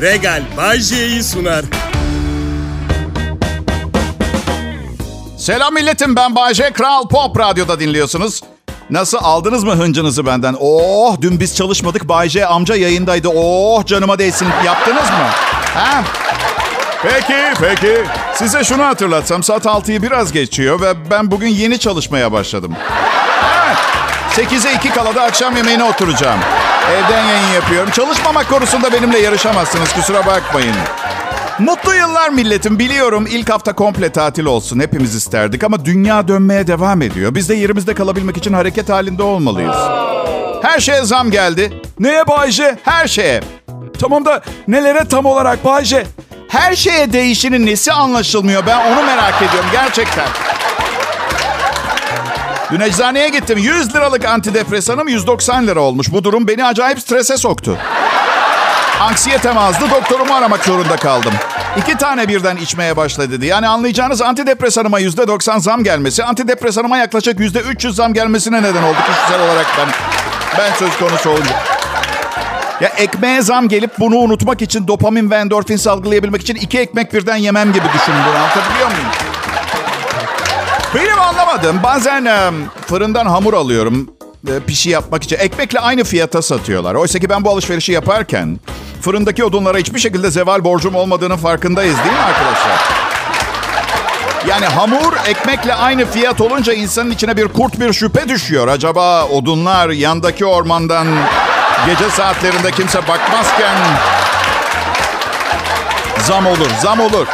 Regal Bay J'yi sunar. Selam milletim ben Bayce Kral Pop Radyo'da dinliyorsunuz. Nasıl aldınız mı hıncınızı benden? Oh dün biz çalışmadık Bayce amca yayındaydı. Oh canıma değsin yaptınız mı? Ha? Peki peki. Size şunu hatırlatsam saat 6'yı biraz geçiyor ve ben bugün yeni çalışmaya başladım. Evet. 8'e 2 kala da akşam yemeğine oturacağım. Evden yayın yapıyorum. Çalışmamak konusunda benimle yarışamazsınız kusura bakmayın. Mutlu yıllar milletim. Biliyorum ilk hafta komple tatil olsun. Hepimiz isterdik ama dünya dönmeye devam ediyor. Biz de yerimizde kalabilmek için hareket halinde olmalıyız. Her şeye zam geldi. Neye Bayce? Her şeye. Tamam da nelere tam olarak Bayce? Her şeye değişinin nesi anlaşılmıyor? Ben onu merak ediyorum gerçekten. Dün eczaneye gittim. 100 liralık antidepresanım 190 lira olmuş. Bu durum beni acayip strese soktu. Anksiyetem azdı. Doktorumu aramak zorunda kaldım. İki tane birden içmeye başladı dedi. Yani anlayacağınız antidepresanıma yüzde 90 zam gelmesi, antidepresanıma yaklaşık yüzde 300 zam gelmesine neden oldu kişisel olarak ben. Ben söz konusu olunca. Ya ekmeğe zam gelip bunu unutmak için dopamin ve endorfin salgılayabilmek için iki ekmek birden yemem gibi düşündüm. Anlatabiliyor muyum? Benim anlamadım. Bazen e, fırından hamur alıyorum e, pişi yapmak için. Ekmekle aynı fiyata satıyorlar. Oysa ki ben bu alışverişi yaparken fırındaki odunlara hiçbir şekilde zeval borcum olmadığının farkındayız değil mi arkadaşlar? Yani hamur ekmekle aynı fiyat olunca insanın içine bir kurt bir şüphe düşüyor. Acaba odunlar yandaki ormandan gece saatlerinde kimse bakmazken zam olur, zam olur.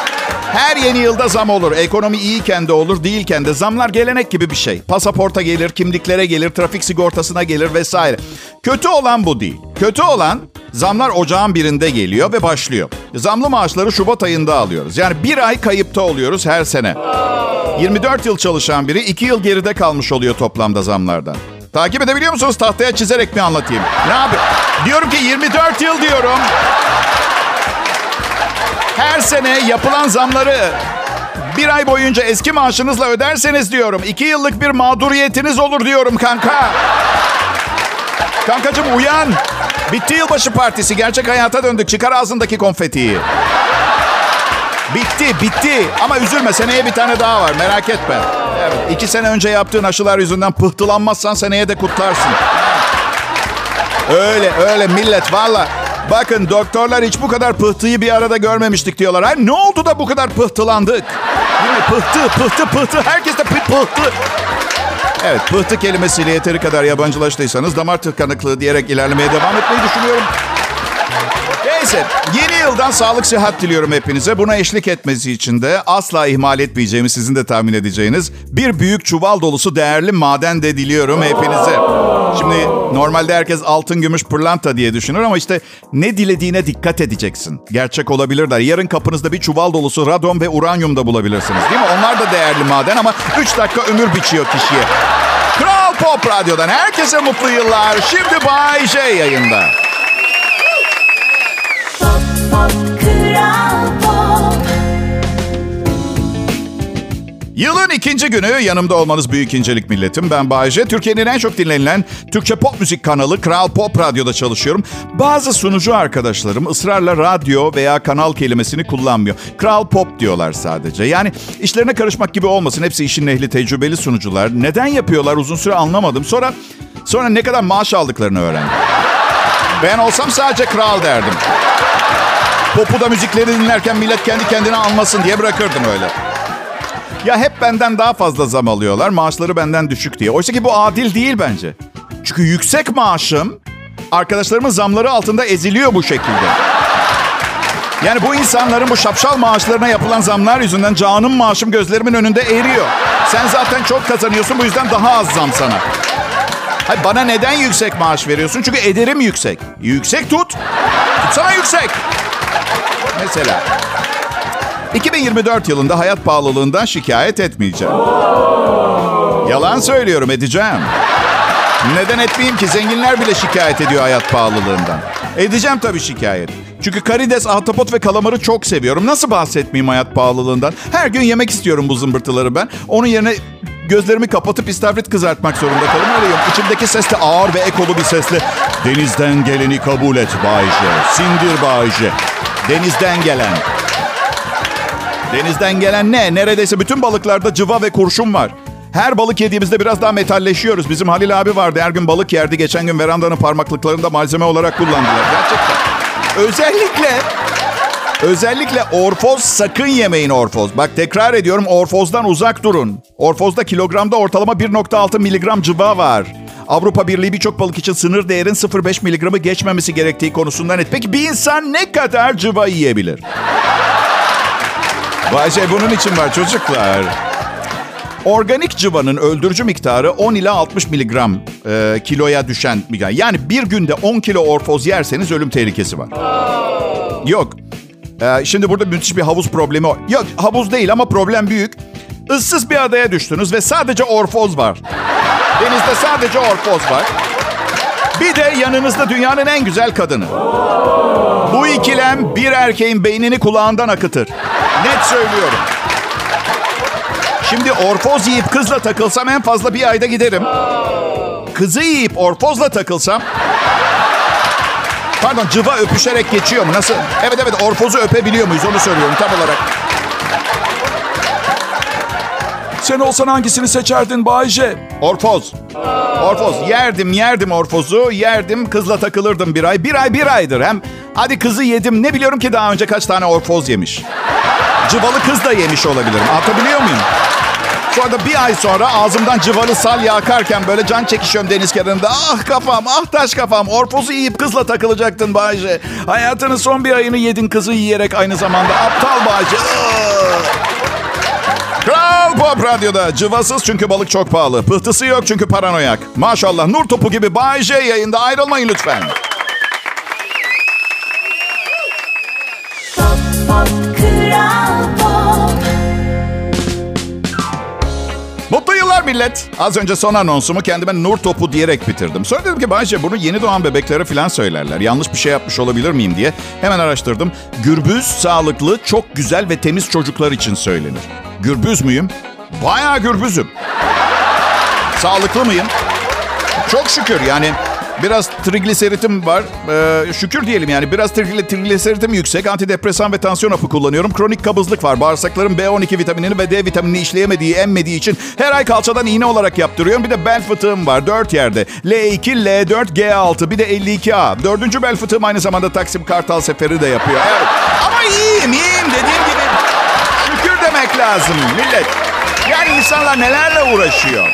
Her yeni yılda zam olur. Ekonomi iyiyken de olur, değilken de. Zamlar gelenek gibi bir şey. Pasaporta gelir, kimliklere gelir, trafik sigortasına gelir vesaire. Kötü olan bu değil. Kötü olan zamlar ocağın birinde geliyor ve başlıyor. Zamlı maaşları Şubat ayında alıyoruz. Yani bir ay kayıpta oluyoruz her sene. 24 yıl çalışan biri 2 yıl geride kalmış oluyor toplamda zamlardan. Takip edebiliyor musunuz? Tahtaya çizerek mi anlatayım? Ne abi? Diyorum ki 24 yıl diyorum. Her sene yapılan zamları bir ay boyunca eski maaşınızla öderseniz diyorum. iki yıllık bir mağduriyetiniz olur diyorum kanka. Kankacım uyan. Bitti yılbaşı partisi. Gerçek hayata döndük. Çıkar ağzındaki konfetiyi. Bitti, bitti. Ama üzülme seneye bir tane daha var. Merak etme. Evet, iki sene önce yaptığın aşılar yüzünden pıhtılanmazsan seneye de kutlarsın. Öyle, öyle millet valla. Bakın doktorlar hiç bu kadar pıhtıyı bir arada görmemiştik diyorlar. Ha, ne oldu da bu kadar pıhtılandık? Değil mi? Pıhtı, pıhtı, pıhtı. Herkes de pı- pıhtı. Evet, pıhtı kelimesiyle yeteri kadar yabancılaştıysanız damar tıkanıklığı diyerek ilerlemeye devam etmeyi düşünüyorum. Neyse, yeni yıldan sağlık sıhhat diliyorum hepinize. Buna eşlik etmesi için de asla ihmal etmeyeceğimi sizin de tahmin edeceğiniz bir büyük çuval dolusu değerli maden de diliyorum hepinize. Şimdi normalde herkes altın, gümüş, pırlanta diye düşünür ama işte ne dilediğine dikkat edeceksin. Gerçek olabilirler. Yarın kapınızda bir çuval dolusu radon ve uranyum da bulabilirsiniz değil mi? Onlar da değerli maden ama 3 dakika ömür biçiyor kişiye. Kral Pop Radyo'dan herkese mutlu yıllar. Şimdi Bay J yayında. Yılın ikinci günü yanımda olmanız büyük incelik milletim. Ben Bayece. Türkiye'nin en çok dinlenilen Türkçe pop müzik kanalı Kral Pop Radyo'da çalışıyorum. Bazı sunucu arkadaşlarım ısrarla radyo veya kanal kelimesini kullanmıyor. Kral Pop diyorlar sadece. Yani işlerine karışmak gibi olmasın. Hepsi işin ehli tecrübeli sunucular. Neden yapıyorlar uzun süre anlamadım. Sonra sonra ne kadar maaş aldıklarını öğrendim. Ben olsam sadece kral derdim. Popu da müzikleri dinlerken millet kendi kendine anlasın diye bırakırdım öyle. Ya hep benden daha fazla zam alıyorlar. Maaşları benden düşük diye. Oysa ki bu adil değil bence. Çünkü yüksek maaşım arkadaşlarımın zamları altında eziliyor bu şekilde. Yani bu insanların bu şapşal maaşlarına yapılan zamlar yüzünden canım maaşım gözlerimin önünde eriyor. Sen zaten çok kazanıyorsun bu yüzden daha az zam sana. Hayır, bana neden yüksek maaş veriyorsun? Çünkü ederim yüksek. Yüksek tut. Tutsana yüksek. Mesela 2024 yılında hayat pahalılığından şikayet etmeyeceğim. Yalan söylüyorum edeceğim. Neden etmeyeyim ki? Zenginler bile şikayet ediyor hayat pahalılığından. Edeceğim tabii şikayet. Çünkü karides, ahtapot ve kalamarı çok seviyorum. Nasıl bahsetmeyeyim hayat pahalılığından? Her gün yemek istiyorum bu zımbırtıları ben. Onun yerine gözlerimi kapatıp istavrit kızartmak zorunda yok. İçimdeki ses de ağır ve ekolu bir sesle. Denizden geleni kabul et Bayce. Sindir Bayce. Denizden gelen. Denizden gelen ne? Neredeyse bütün balıklarda cıva ve kurşun var. Her balık yediğimizde biraz daha metalleşiyoruz. Bizim Halil abi vardı. Her gün balık yerdi. Geçen gün verandanın parmaklıklarında malzeme olarak kullandılar. Gerçekten. Özellikle Özellikle orfoz sakın yemeyin orfoz. Bak tekrar ediyorum orfozdan uzak durun. Orfozda kilogramda ortalama 1.6 miligram cıva var. Avrupa Birliği birçok balık için sınır değerin 0.5 miligramı geçmemesi gerektiği konusundan net. Peki bir insan ne kadar cıva yiyebilir? Vay şey bunun için var çocuklar. Organik cıvanın öldürücü miktarı 10 ila 60 miligram e, kiloya düşen miktar. Yani bir günde 10 kilo orfoz yerseniz ölüm tehlikesi var. Yok. E, şimdi burada müthiş bir havuz problemi var. Yok havuz değil ama problem büyük. Issız bir adaya düştünüz ve sadece orfoz var. Denizde sadece orfoz var. Bir de yanınızda dünyanın en güzel kadını. İkilem bir erkeğin beynini kulağından akıtır. Net söylüyorum. Şimdi orfoz yiyip kızla takılsam en fazla bir ayda giderim. Kızı yiyip orfozla takılsam... Pardon cıva öpüşerek geçiyor mu? Nasıl? Evet evet orfozu öpebiliyor muyuz onu söylüyorum tam olarak. Sen olsan hangisini seçerdin Bayce? Orfoz. Orfoz. Yerdim yerdim orfozu. Yerdim kızla takılırdım bir ay. Bir ay bir aydır. Hem hadi kızı yedim. Ne biliyorum ki daha önce kaç tane orfoz yemiş. Cıvalı kız da yemiş olabilirim. Anlatabiliyor muyum? Sonra da bir ay sonra ağzımdan cıvalı salya akarken böyle can çekişiyorum deniz kenarında. Ah kafam, ah taş kafam. Orfozu yiyip kızla takılacaktın Bayce. Hayatının son bir ayını yedin kızı yiyerek aynı zamanda. Aptal Bayce. Kral Pop Radyo'da cıvasız çünkü balık çok pahalı. Pıhtısı yok çünkü paranoyak. Maşallah nur topu gibi Bay J yayında ayrılmayın lütfen. Pop, pop, Kral Pop. Mutlu yıllar millet. Az önce son anonsumu kendime nur topu diyerek bitirdim. Sonra dedim ki Bayce bunu yeni doğan bebeklere falan söylerler. Yanlış bir şey yapmış olabilir miyim diye hemen araştırdım. Gürbüz sağlıklı, çok güzel ve temiz çocuklar için söylenir. Gürbüz müyüm? Bayağı gürbüzüm. Sağlıklı mıyım? Çok şükür yani biraz trigliseritim var. Ee, şükür diyelim yani biraz trigli, trigliseritim yüksek. Antidepresan ve tansiyon hapı kullanıyorum. Kronik kabızlık var. Bağırsaklarım B12 vitaminini ve D vitaminini işleyemediği, emmediği için her ay kalçadan iğne olarak yaptırıyorum. Bir de bel fıtığım var. Dört yerde. L2, L4, G6 bir de 52A. Dördüncü bel fıtığım aynı zamanda Taksim Kartal seferi de yapıyor. Evet. Ama iyiyim, iyiyim dediğim gibi. Lazım millet. Yani insanlar nelerle uğraşıyor.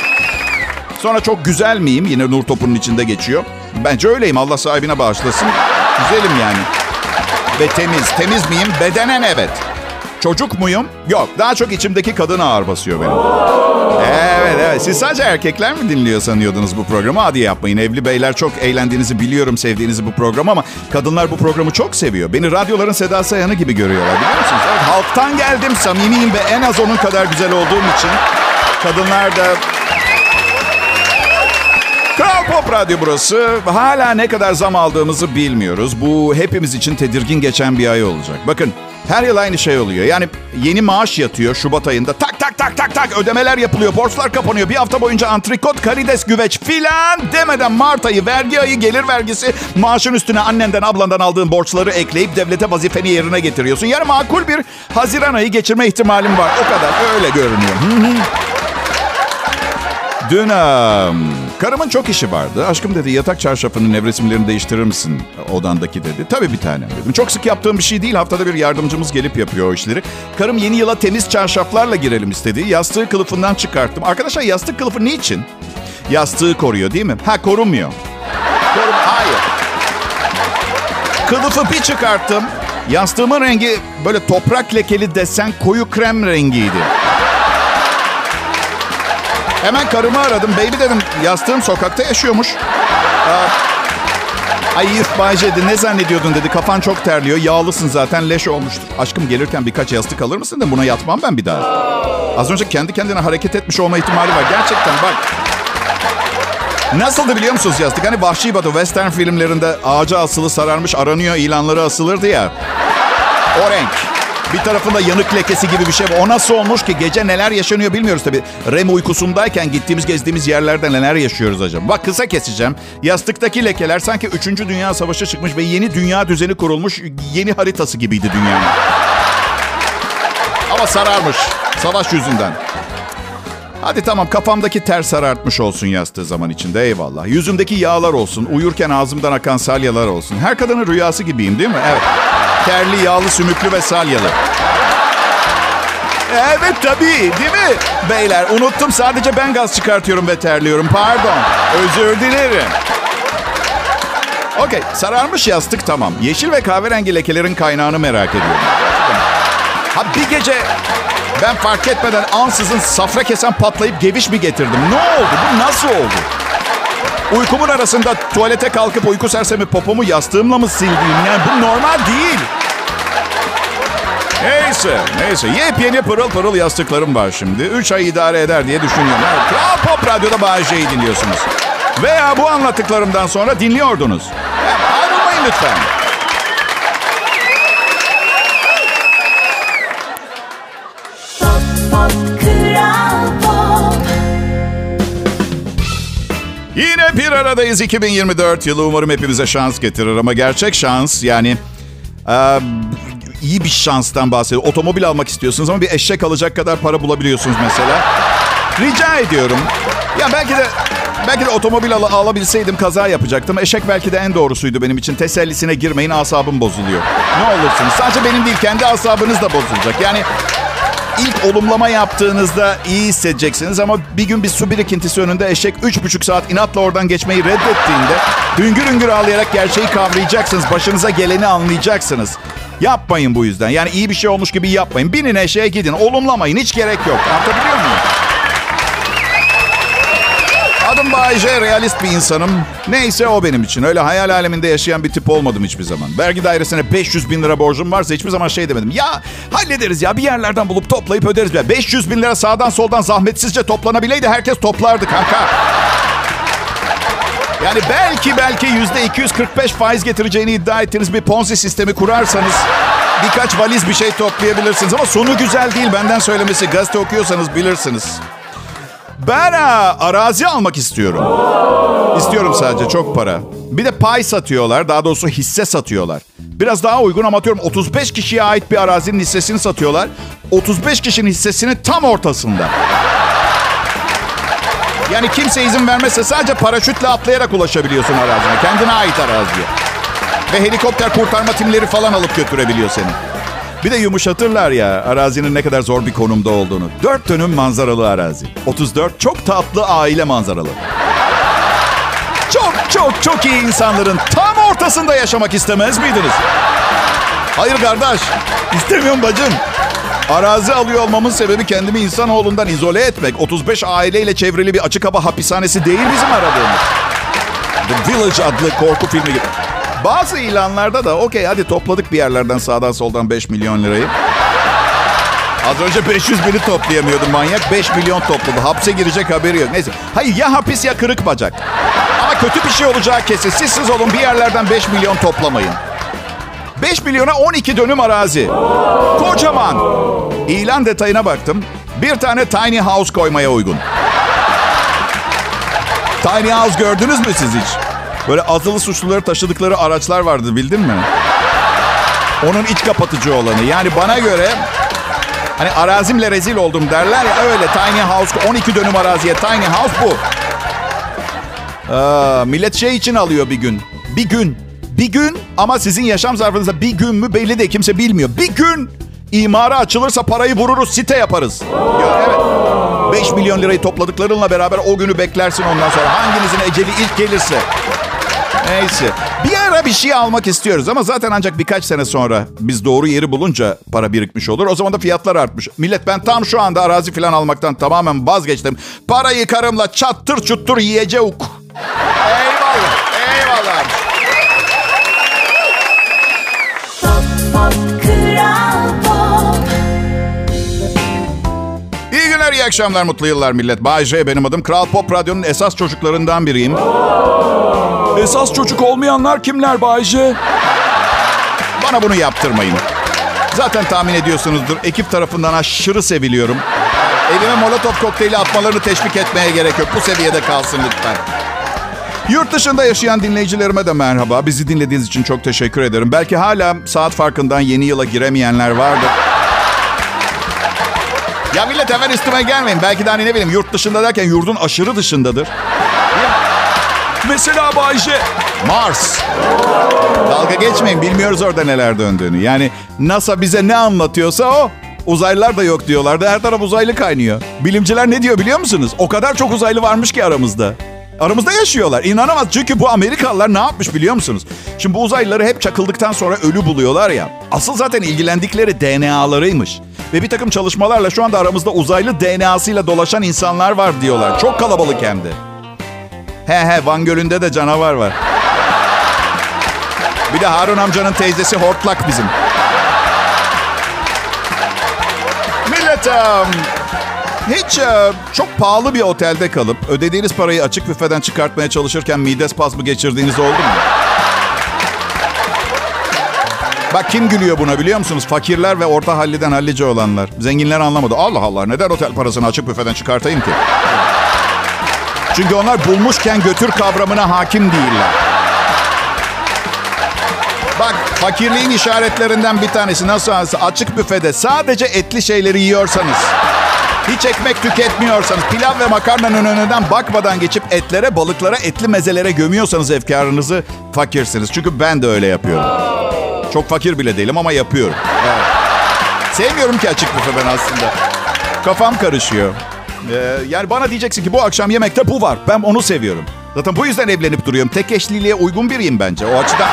Sonra çok güzel miyim? Yine nur topunun içinde geçiyor. Bence öyleyim. Allah sahibine bağışlasın. Güzelim yani. Ve temiz. Temiz miyim? Bedenen evet. Çocuk muyum? Yok. Daha çok içimdeki kadın ağır basıyor benim. Evet evet. Siz sadece erkekler mi dinliyor sanıyordunuz bu programı? Hadi yapmayın. Evli beyler çok eğlendiğinizi biliyorum, sevdiğinizi bu programı ama kadınlar bu programı çok seviyor. Beni radyoların Seda Sayan'ı gibi görüyorlar biliyor musunuz? Evet, halktan geldim, samimiyim ve en az onun kadar güzel olduğum için kadınlar da Kral Pop Radyo burası. Hala ne kadar zam aldığımızı bilmiyoruz. Bu hepimiz için tedirgin geçen bir ay olacak. Bakın her yıl aynı şey oluyor. Yani yeni maaş yatıyor Şubat ayında. Tak tak tak tak tak ödemeler yapılıyor. Borçlar kapanıyor. Bir hafta boyunca antrikot, karides, güveç filan demeden Mart ayı, vergi ayı, gelir vergisi maaşın üstüne annenden ablandan aldığın borçları ekleyip devlete vazifeni yerine getiriyorsun. Yani makul bir Haziran ayı geçirme ihtimalim var. O kadar öyle görünüyor. Dün um, karımın çok işi vardı. Aşkım dedi yatak çarşafının nevresimlerini değiştirir misin odandaki dedi. Tabii bir tane dedim. Çok sık yaptığım bir şey değil. Haftada bir yardımcımız gelip yapıyor o işleri. Karım yeni yıla temiz çarşaflarla girelim istedi. Yastığı kılıfından çıkarttım. Arkadaşlar yastık kılıfı niçin? Yastığı koruyor değil mi? Ha korumuyor. Korum Hayır. Kılıfı bir çıkarttım. Yastığımın rengi böyle toprak lekeli desen koyu krem rengiydi. Hemen karımı aradım. Baby dedim yastığım sokakta yaşıyormuş. Aa, Ay Bayce ne zannediyordun dedi. Kafan çok terliyor. Yağlısın zaten leş olmuştur. Aşkım gelirken birkaç yastık alır mısın da buna yatmam ben bir daha. Az önce kendi kendine hareket etmiş olma ihtimali var. Gerçekten bak. Nasıldı biliyor musunuz yastık? Hani Vahşi Batı western filmlerinde ağaca asılı sararmış aranıyor ilanları asılırdı ya. O renk. Bir tarafında yanık lekesi gibi bir şey var. O nasıl olmuş ki? Gece neler yaşanıyor bilmiyoruz tabii. REM uykusundayken gittiğimiz gezdiğimiz yerlerde neler yaşıyoruz acaba? Bak kısa keseceğim. Yastıktaki lekeler sanki 3. Dünya Savaşı çıkmış ve yeni dünya düzeni kurulmuş yeni haritası gibiydi dünyanın. Ama sararmış. Savaş yüzünden. Hadi tamam kafamdaki ter sarartmış olsun yastığı zaman içinde eyvallah. Yüzümdeki yağlar olsun, uyurken ağzımdan akan salyalar olsun. Her kadının rüyası gibiyim değil mi? Evet. Terli, yağlı, sümüklü ve salyalı. Evet tabii değil mi? Beyler unuttum sadece ben gaz çıkartıyorum ve terliyorum. Pardon. Özür dilerim. Okey sararmış yastık tamam. Yeşil ve kahverengi lekelerin kaynağını merak ediyorum. Ha bir gece ben fark etmeden ansızın safra kesen patlayıp geviş mi getirdim? Ne oldu? Bu nasıl oldu? Uykumun arasında tuvalete kalkıp uyku sersemi popomu yastığımla mı sildim? Yani bu normal değil. Neyse, neyse. Yepyeni pırıl pırıl yastıklarım var şimdi. Üç ay idare eder diye düşünüyorum. Evet, Kral Pop Radyo'da Bağcay'ı dinliyorsunuz. Veya bu anlattıklarımdan sonra dinliyordunuz. Evet, ayrılmayın lütfen. Yine bir aradayız 2024 yılı. Umarım hepimize şans getirir ama gerçek şans yani e, iyi bir şanstan bahsediyorum. Otomobil almak istiyorsunuz ama bir eşek alacak kadar para bulabiliyorsunuz mesela. Rica ediyorum. Ya belki de belki de otomobil al- alabilseydim kaza yapacaktım. Eşek belki de en doğrusuydu benim için. Tesellisine girmeyin asabım bozuluyor. Ne olursunuz. Sadece benim değil kendi asabınız da bozulacak. Yani İlk olumlama yaptığınızda iyi hissedeceksiniz ama bir gün bir su birikintisi önünde eşek 3,5 saat inatla oradan geçmeyi reddettiğinde hüngür hüngür ağlayarak gerçeği kavrayacaksınız. Başınıza geleni anlayacaksınız. Yapmayın bu yüzden. Yani iyi bir şey olmuş gibi yapmayın. Binin eşeğe gidin. Olumlamayın. Hiç gerek yok. Anlatabiliyor muyum? Adım Bayece, realist bir insanım. Neyse o benim için. Öyle hayal aleminde yaşayan bir tip olmadım hiçbir zaman. Vergi dairesine 500 bin lira borcum varsa hiçbir zaman şey demedim. Ya hallederiz ya bir yerlerden bulup toplayıp öderiz. Ya 500 bin lira sağdan soldan zahmetsizce toplanabileydi herkes toplardı kanka. Yani belki belki yüzde 245 faiz getireceğini iddia ettiğiniz bir ponzi sistemi kurarsanız birkaç valiz bir şey toplayabilirsiniz. Ama sonu güzel değil benden söylemesi. Gazete okuyorsanız bilirsiniz. Ben ha, arazi almak istiyorum. İstiyorum sadece çok para. Bir de pay satıyorlar. Daha doğrusu hisse satıyorlar. Biraz daha uygun ama atıyorum 35 kişiye ait bir arazinin hissesini satıyorlar. 35 kişinin hissesinin tam ortasında. Yani kimse izin vermezse sadece paraşütle atlayarak ulaşabiliyorsun arazine. Kendine ait araziye. Ve helikopter kurtarma timleri falan alıp götürebiliyor seni. Bir de yumuşatırlar ya arazinin ne kadar zor bir konumda olduğunu. Dört dönüm manzaralı arazi. 34 çok tatlı aile manzaralı. Çok çok çok iyi insanların tam ortasında yaşamak istemez miydiniz? Hayır kardeş, istemiyorum bacım. Arazi alıyor olmamın sebebi kendimi insanoğlundan izole etmek. 35 aileyle çevrili bir açık hava hapishanesi değil bizim aradığımız. The Village adlı korku filmi gibi. Bazı ilanlarda da okey hadi topladık bir yerlerden sağdan soldan 5 milyon lirayı. Az önce 500 bini toplayamıyordu manyak. 5 milyon topladı. Hapse girecek haberi yok. Neyse. Hayır ya hapis ya kırık bacak. Ama kötü bir şey olacağı kesin. Siz siz olun bir yerlerden 5 milyon toplamayın. 5 milyona 12 dönüm arazi. Kocaman. İlan detayına baktım. Bir tane tiny house koymaya uygun. Tiny house gördünüz mü siz hiç? Böyle azılı suçluları taşıdıkları araçlar vardı bildin mi? Onun iç kapatıcı olanı. Yani bana göre hani arazimle rezil oldum derler ya öyle tiny house 12 dönüm araziye tiny house bu. Aa, millet şey için alıyor bir gün. Bir gün. Bir gün ama sizin yaşam zarfınızda bir gün mü belli değil kimse bilmiyor. Bir gün imara açılırsa parayı vururuz site yaparız. Ya, evet. 5 milyon lirayı topladıklarınla beraber o günü beklersin ondan sonra. Hanginizin eceli ilk gelirse. Neyse. Bir ara bir şey almak istiyoruz ama zaten ancak birkaç sene sonra biz doğru yeri bulunca para birikmiş olur. O zaman da fiyatlar artmış. Millet ben tam şu anda arazi falan almaktan tamamen vazgeçtim. Parayı karımla çattır çuttur yiyecek. Eyvallah. Eyvallah. Pop pop kral pop İyi günler, iyi akşamlar, mutlu yıllar millet. Bay J benim adım. Kral Pop Radyo'nun esas çocuklarından biriyim. Esas çocuk olmayanlar kimler Bayce? Bana bunu yaptırmayın. Zaten tahmin ediyorsunuzdur. Ekip tarafından aşırı seviliyorum. Evime molotof kokteyli atmalarını teşvik etmeye gerek yok. Bu seviyede kalsın lütfen. Yurt dışında yaşayan dinleyicilerime de merhaba. Bizi dinlediğiniz için çok teşekkür ederim. Belki hala saat farkından yeni yıla giremeyenler vardır. Ya millet hemen üstüme gelmeyin. Belki de hani ne bileyim yurt dışında derken yurdun aşırı dışındadır. Mesela Bayce. Mars. Dalga geçmeyin bilmiyoruz orada neler döndüğünü. Yani NASA bize ne anlatıyorsa o. Uzaylılar da yok diyorlardı. Her taraf uzaylı kaynıyor. Bilimciler ne diyor biliyor musunuz? O kadar çok uzaylı varmış ki aramızda. Aramızda yaşıyorlar. İnanamaz. Çünkü bu Amerikalılar ne yapmış biliyor musunuz? Şimdi bu uzaylıları hep çakıldıktan sonra ölü buluyorlar ya. Asıl zaten ilgilendikleri DNA'larıymış. Ve bir takım çalışmalarla şu anda aramızda uzaylı DNA'sıyla dolaşan insanlar var diyorlar. Çok kalabalık hem de. He he Van Gölü'nde de canavar var. Bir de Harun amcanın teyzesi hortlak bizim. Millet em, hiç çok pahalı bir otelde kalıp ödediğiniz parayı açık büfeden çıkartmaya çalışırken mide spazmı geçirdiğiniz oldu mu? Bak kim gülüyor buna biliyor musunuz? Fakirler ve orta halliden hallice olanlar. Zenginler anlamadı. Allah Allah neden otel parasını açık büfeden çıkartayım ki? Çünkü onlar bulmuşken götür kavramına hakim değiller. Bak fakirliğin işaretlerinden bir tanesi nasıl açık büfede sadece etli şeyleri yiyorsanız, hiç ekmek tüketmiyorsanız, pilav ve makarnanın önünden bakmadan geçip etlere, balıklara, etli mezelere gömüyorsanız efkarınızı fakirsiniz. Çünkü ben de öyle yapıyorum. Çok fakir bile değilim ama yapıyorum. Evet. Sevmiyorum ki açık büfe ben aslında. Kafam karışıyor. Ee, yani bana diyeceksin ki bu akşam yemekte bu var. Ben onu seviyorum. Zaten bu yüzden evlenip duruyorum. Tek eşliliğe uygun biriyim bence. O açıdan...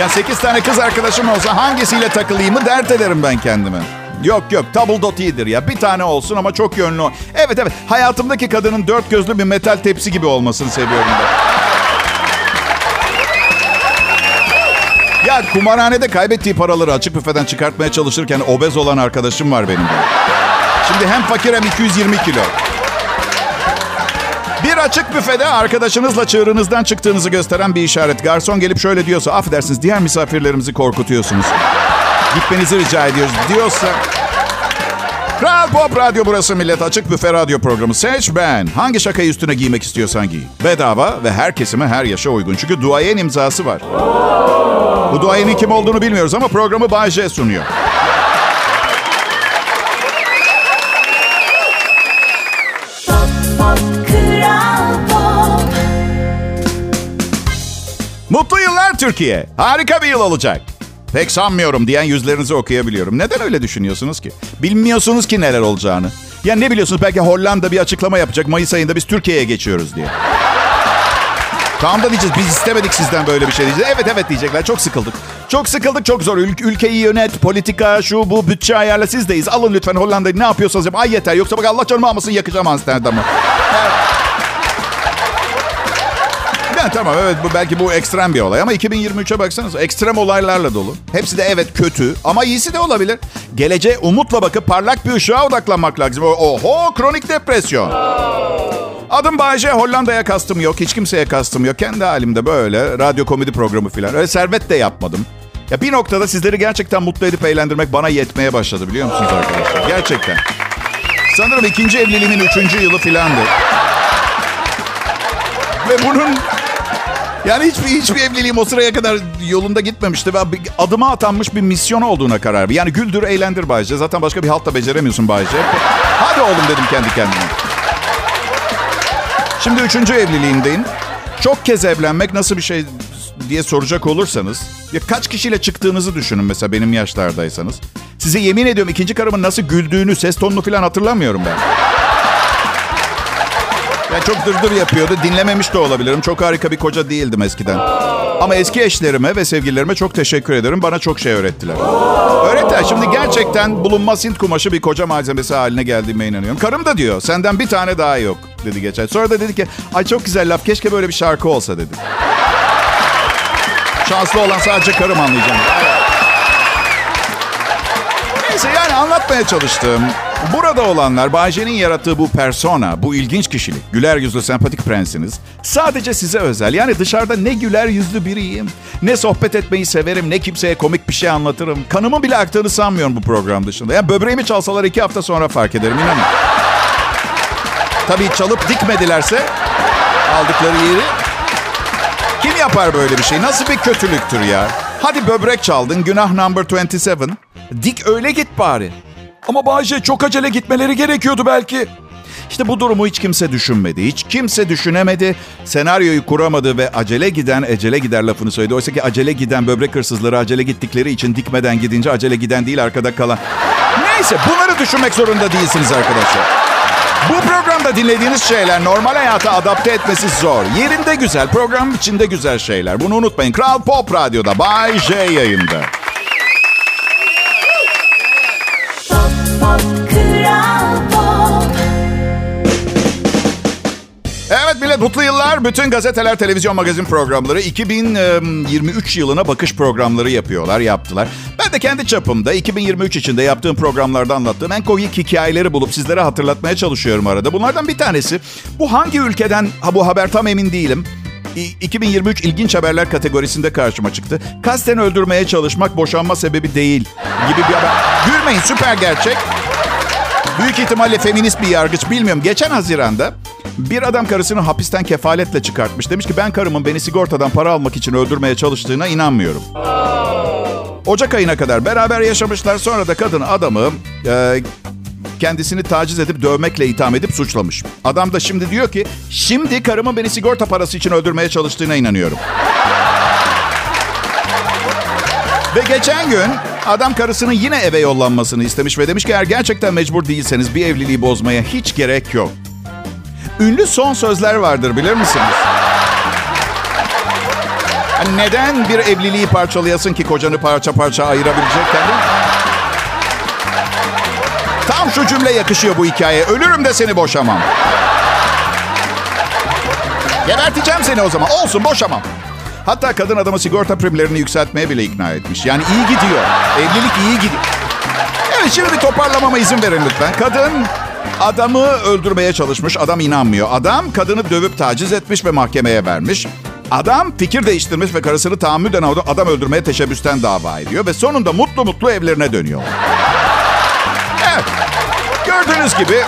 Ya 8 tane kız arkadaşım olsa hangisiyle takılayımı dert ederim ben kendime. Yok yok double dot iyidir ya. Bir tane olsun ama çok yönlü. Evet evet hayatımdaki kadının dört gözlü bir metal tepsi gibi olmasını seviyorum ben. Ya kumarhanede kaybettiği paraları açık büfeden çıkartmaya çalışırken obez olan arkadaşım var benim de. Şimdi hem fakir hem 220 kilo. Bir açık büfede arkadaşınızla çığırınızdan çıktığınızı gösteren bir işaret. Garson gelip şöyle diyorsa, affedersiniz diğer misafirlerimizi korkutuyorsunuz. Gitmenizi rica ediyoruz diyorsa... Kral Pop Radyo burası millet. Açık büfe radyo programı. Seç ben. Hangi şakayı üstüne giymek istiyorsan giy. Bedava ve her kesime her yaşa uygun. Çünkü duayen imzası var. Bu duayenin kim olduğunu bilmiyoruz ama programı Bay J sunuyor. Mutlu yıllar Türkiye. Harika bir yıl olacak. Pek sanmıyorum diyen yüzlerinizi okuyabiliyorum. Neden öyle düşünüyorsunuz ki? Bilmiyorsunuz ki neler olacağını. Ya ne biliyorsunuz? Belki Hollanda bir açıklama yapacak. Mayıs ayında biz Türkiye'ye geçiyoruz diye. Tamam da diyeceğiz. Biz istemedik sizden böyle bir şey diyeceğiz. Evet evet diyecekler. Çok sıkıldık. Çok sıkıldık. Çok zor. Ül- ülkeyi yönet. Politika şu bu bütçe ayarla sizdeyiz. Alın lütfen Hollanda'yı ne yapıyorsanız yapın. Ay yeter. Yoksa bak Allah canımı almasın yakacağım Amsterdam'ı. Evet. Ya tamam evet bu belki bu ekstrem bir olay ama 2023'e baksanız ekstrem olaylarla dolu. Hepsi de evet kötü ama iyisi de olabilir. Geleceğe umutla bakıp parlak bir ışığa odaklanmak lazım. Oho kronik depresyon. Adım Bayece, Hollanda'ya kastım yok. Hiç kimseye kastım yok. Kendi halimde böyle radyo komedi programı falan. Öyle servet de yapmadım. Ya bir noktada sizleri gerçekten mutlu edip eğlendirmek bana yetmeye başladı biliyor musunuz arkadaşlar? Gerçekten. Sanırım ikinci evliliğimin üçüncü yılı filandı. Ve bunun yani hiçbir hiçbir evliliğim o sıraya kadar yolunda gitmemişti. Bir adıma atanmış bir misyon olduğuna karar verdim. Yani güldür, eğlendir Bayce. Zaten başka bir halt da beceremiyorsun Bayce. Hadi oğlum dedim kendi kendime. Şimdi üçüncü evliliğimdeyim. Çok kez evlenmek nasıl bir şey diye soracak olursanız... Ya kaç kişiyle çıktığınızı düşünün mesela benim yaşlardaysanız. Size yemin ediyorum ikinci karımın nasıl güldüğünü, ses tonunu falan hatırlamıyorum ben. Ya çok dırdır yapıyordu. Dinlememiş de olabilirim. Çok harika bir koca değildim eskiden. Ama eski eşlerime ve sevgililerime çok teşekkür ederim. Bana çok şey öğrettiler. Öğrettiler. Şimdi gerçekten bulunmaz Hint kumaşı bir koca malzemesi haline geldiğime inanıyorum. Karım da diyor senden bir tane daha yok dedi geçen. Sonra da dedi ki ay çok güzel laf keşke böyle bir şarkı olsa dedi. Şanslı olan sadece karım anlayacağım. Neyse yani anlatmaya çalıştığım Burada olanlar Bayce'nin yarattığı bu persona, bu ilginç kişilik, güler yüzlü sempatik prensiniz sadece size özel. Yani dışarıda ne güler yüzlü biriyim, ne sohbet etmeyi severim, ne kimseye komik bir şey anlatırım. Kanımın bile aktığını sanmıyorum bu program dışında. Yani böbreğimi çalsalar iki hafta sonra fark ederim inanın. Tabii çalıp dikmedilerse aldıkları yeri kim yapar böyle bir şey? Nasıl bir kötülüktür ya? Hadi böbrek çaldın, günah number 27. Dik öyle git bari. Ama Bayce çok acele gitmeleri gerekiyordu belki. İşte bu durumu hiç kimse düşünmedi. Hiç kimse düşünemedi. Senaryoyu kuramadı ve acele giden ecele gider lafını söyledi. Oysa ki acele giden böbrek hırsızları acele gittikleri için dikmeden gidince acele giden değil arkada kalan. Neyse bunları düşünmek zorunda değilsiniz arkadaşlar. Bu programda dinlediğiniz şeyler normal hayata adapte etmesi zor. Yerinde güzel, program içinde güzel şeyler. Bunu unutmayın. Kral Pop Radyo'da Bay J yayında. Evet millet mutlu yıllar. Bütün gazeteler, televizyon, magazin programları 2023 yılına bakış programları yapıyorlar, yaptılar. Ben de kendi çapımda 2023 içinde yaptığım programlarda anlattığım en komik hikayeleri bulup sizlere hatırlatmaya çalışıyorum arada. Bunlardan bir tanesi bu hangi ülkeden ha bu haber tam emin değilim. İ- 2023 ilginç haberler kategorisinde karşıma çıktı. Kasten öldürmeye çalışmak boşanma sebebi değil gibi bir haber. Gülmeyin süper gerçek. Büyük ihtimalle feminist bir yargıç bilmiyorum. Geçen Haziran'da bir adam karısını hapisten kefaletle çıkartmış. Demiş ki ben karımın beni sigortadan para almak için öldürmeye çalıştığına inanmıyorum. Ocak ayına kadar beraber yaşamışlar. Sonra da kadın adamı e, kendisini taciz edip dövmekle itham edip suçlamış. Adam da şimdi diyor ki şimdi karımın beni sigorta parası için öldürmeye çalıştığına inanıyorum. Ve geçen gün adam karısının yine eve yollanmasını istemiş ve demiş ki eğer gerçekten mecbur değilseniz bir evliliği bozmaya hiç gerek yok. Ünlü son sözler vardır bilir misiniz? Hani neden bir evliliği parçalayasın ki kocanı parça parça ayırabilecekken değil mi? Tam şu cümle yakışıyor bu hikayeye. Ölürüm de seni boşamam. Geberteceğim seni o zaman. Olsun boşamam. Hatta kadın adamı sigorta primlerini yükseltmeye bile ikna etmiş. Yani iyi gidiyor. Evlilik iyi gidiyor. Evet şimdi bir toparlamama izin verin lütfen. Kadın adamı öldürmeye çalışmış. Adam inanmıyor. Adam kadını dövüp taciz etmiş ve mahkemeye vermiş. Adam fikir değiştirmiş ve karısını tahammüden adam öldürmeye teşebbüsten dava ediyor. Ve sonunda mutlu mutlu evlerine dönüyor. Evet. Gördüğünüz gibi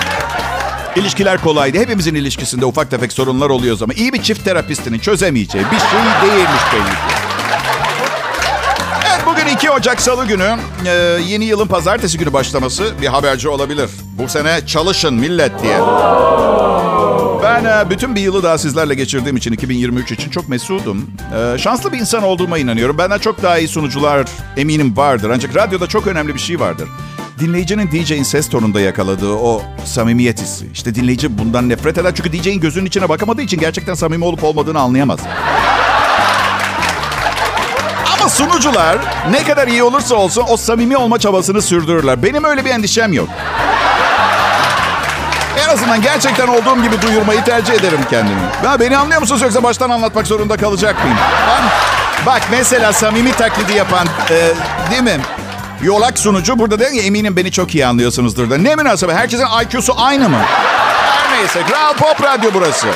ilişkiler kolaydı. Hepimizin ilişkisinde ufak tefek sorunlar oluyor ama iyi bir çift terapistinin çözemeyeceği bir şey değilmiş belli ki. Evet bugün 2 Ocak Salı günü Ee, yeni yılın pazartesi günü başlaması bir haberci olabilir. Bu sene çalışın millet diye. Ben e, bütün bir yılı daha sizlerle geçirdiğim için 2023 için çok mesudum. Ee, şanslı bir insan olduğuma inanıyorum. Benden çok daha iyi sunucular eminim vardır. Ancak radyoda çok önemli bir şey vardır. Dinleyicinin DJ'in ses tonunda yakaladığı o samimiyet hissi. İşte dinleyici bundan nefret eder. Çünkü DJ'in gözünün içine bakamadığı için gerçekten samimi olup olmadığını anlayamaz. Ama sunucular ne kadar iyi olursa olsun o samimi olma çabasını sürdürürler. Benim öyle bir endişem yok. En azından gerçekten olduğum gibi duyurmayı tercih ederim kendimi. Ya beni anlıyor musunuz yoksa baştan anlatmak zorunda kalacak mıyım? Ben, bak mesela samimi taklidi yapan e, değil mi? Yolak sunucu burada der ki eminim beni çok iyi anlıyorsunuzdur da. Ne münasebet herkesin IQ'su aynı mı? Her neyse Kral Pop Radyo burası.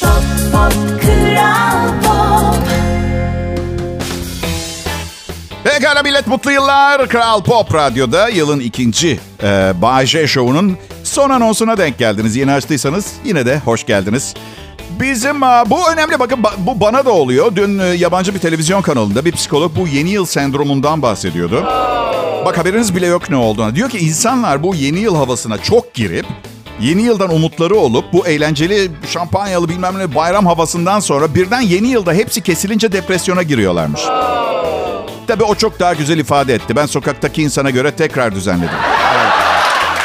Pop Pop Kral Pop Pekala millet mutlu yıllar. Kral Pop Radyo'da yılın ikinci e, J Show'unun son anonsuna denk geldiniz. Yeni açtıysanız yine de hoş geldiniz. Bizim bu önemli bakın ba- bu bana da oluyor. Dün e, yabancı bir televizyon kanalında bir psikolog bu yeni yıl sendromundan bahsediyordu. Bak haberiniz bile yok ne olduğunu. Diyor ki insanlar bu yeni yıl havasına çok girip yeni yıldan umutları olup bu eğlenceli şampanyalı bilmem ne bayram havasından sonra birden yeni yılda hepsi kesilince depresyona giriyorlarmış. Tabii o çok daha güzel ifade etti. Ben sokaktaki insana göre tekrar düzenledim. Evet.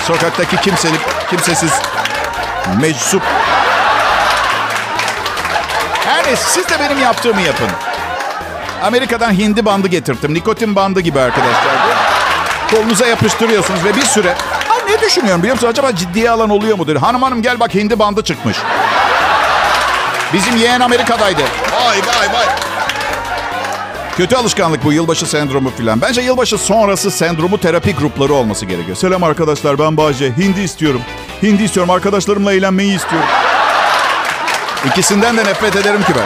Sokaktaki kimselik, kimsesiz, meczup. Neyse siz de benim yaptığımı yapın. Amerika'dan hindi bandı getirttim. Nikotin bandı gibi arkadaşlar. Kolunuza yapıştırıyorsunuz ve bir süre... Ha, ne düşünüyorum biliyor musun? Acaba ciddiye alan oluyor mudur? Hanım hanım gel bak hindi bandı çıkmış. Bizim yeğen Amerika'daydı. Vay vay vay. Kötü alışkanlık bu yılbaşı sendromu filan. Bence yılbaşı sonrası sendromu terapi grupları olması gerekiyor. Selam arkadaşlar ben Bahçe. Hindi istiyorum. Hindi istiyorum. Arkadaşlarımla eğlenmeyi istiyorum. İkisinden de nefret ederim ki ben.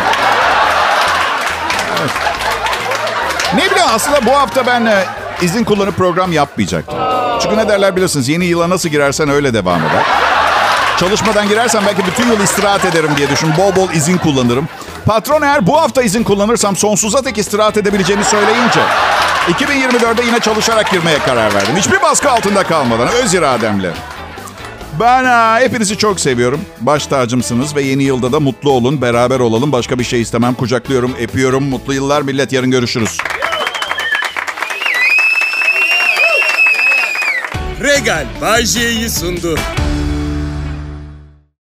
Ne bileyim aslında bu hafta ben e, izin kullanıp program yapmayacaktım. Çünkü ne derler biliyorsunuz yeni yıla nasıl girersen öyle devam eder. Çalışmadan girersen belki bütün yıl istirahat ederim diye düşün. Bol bol izin kullanırım. Patron eğer bu hafta izin kullanırsam sonsuza tek istirahat edebileceğini söyleyince 2024'de yine çalışarak girmeye karar verdim. Hiçbir baskı altında kalmadan öz irademle. Ben ha, hepinizi çok seviyorum. Baş tacımsınız ve yeni yılda da mutlu olun, beraber olalım. Başka bir şey istemem. Kucaklıyorum, öpüyorum. Mutlu yıllar millet. Yarın görüşürüz. Regal Bay J'yi sundu.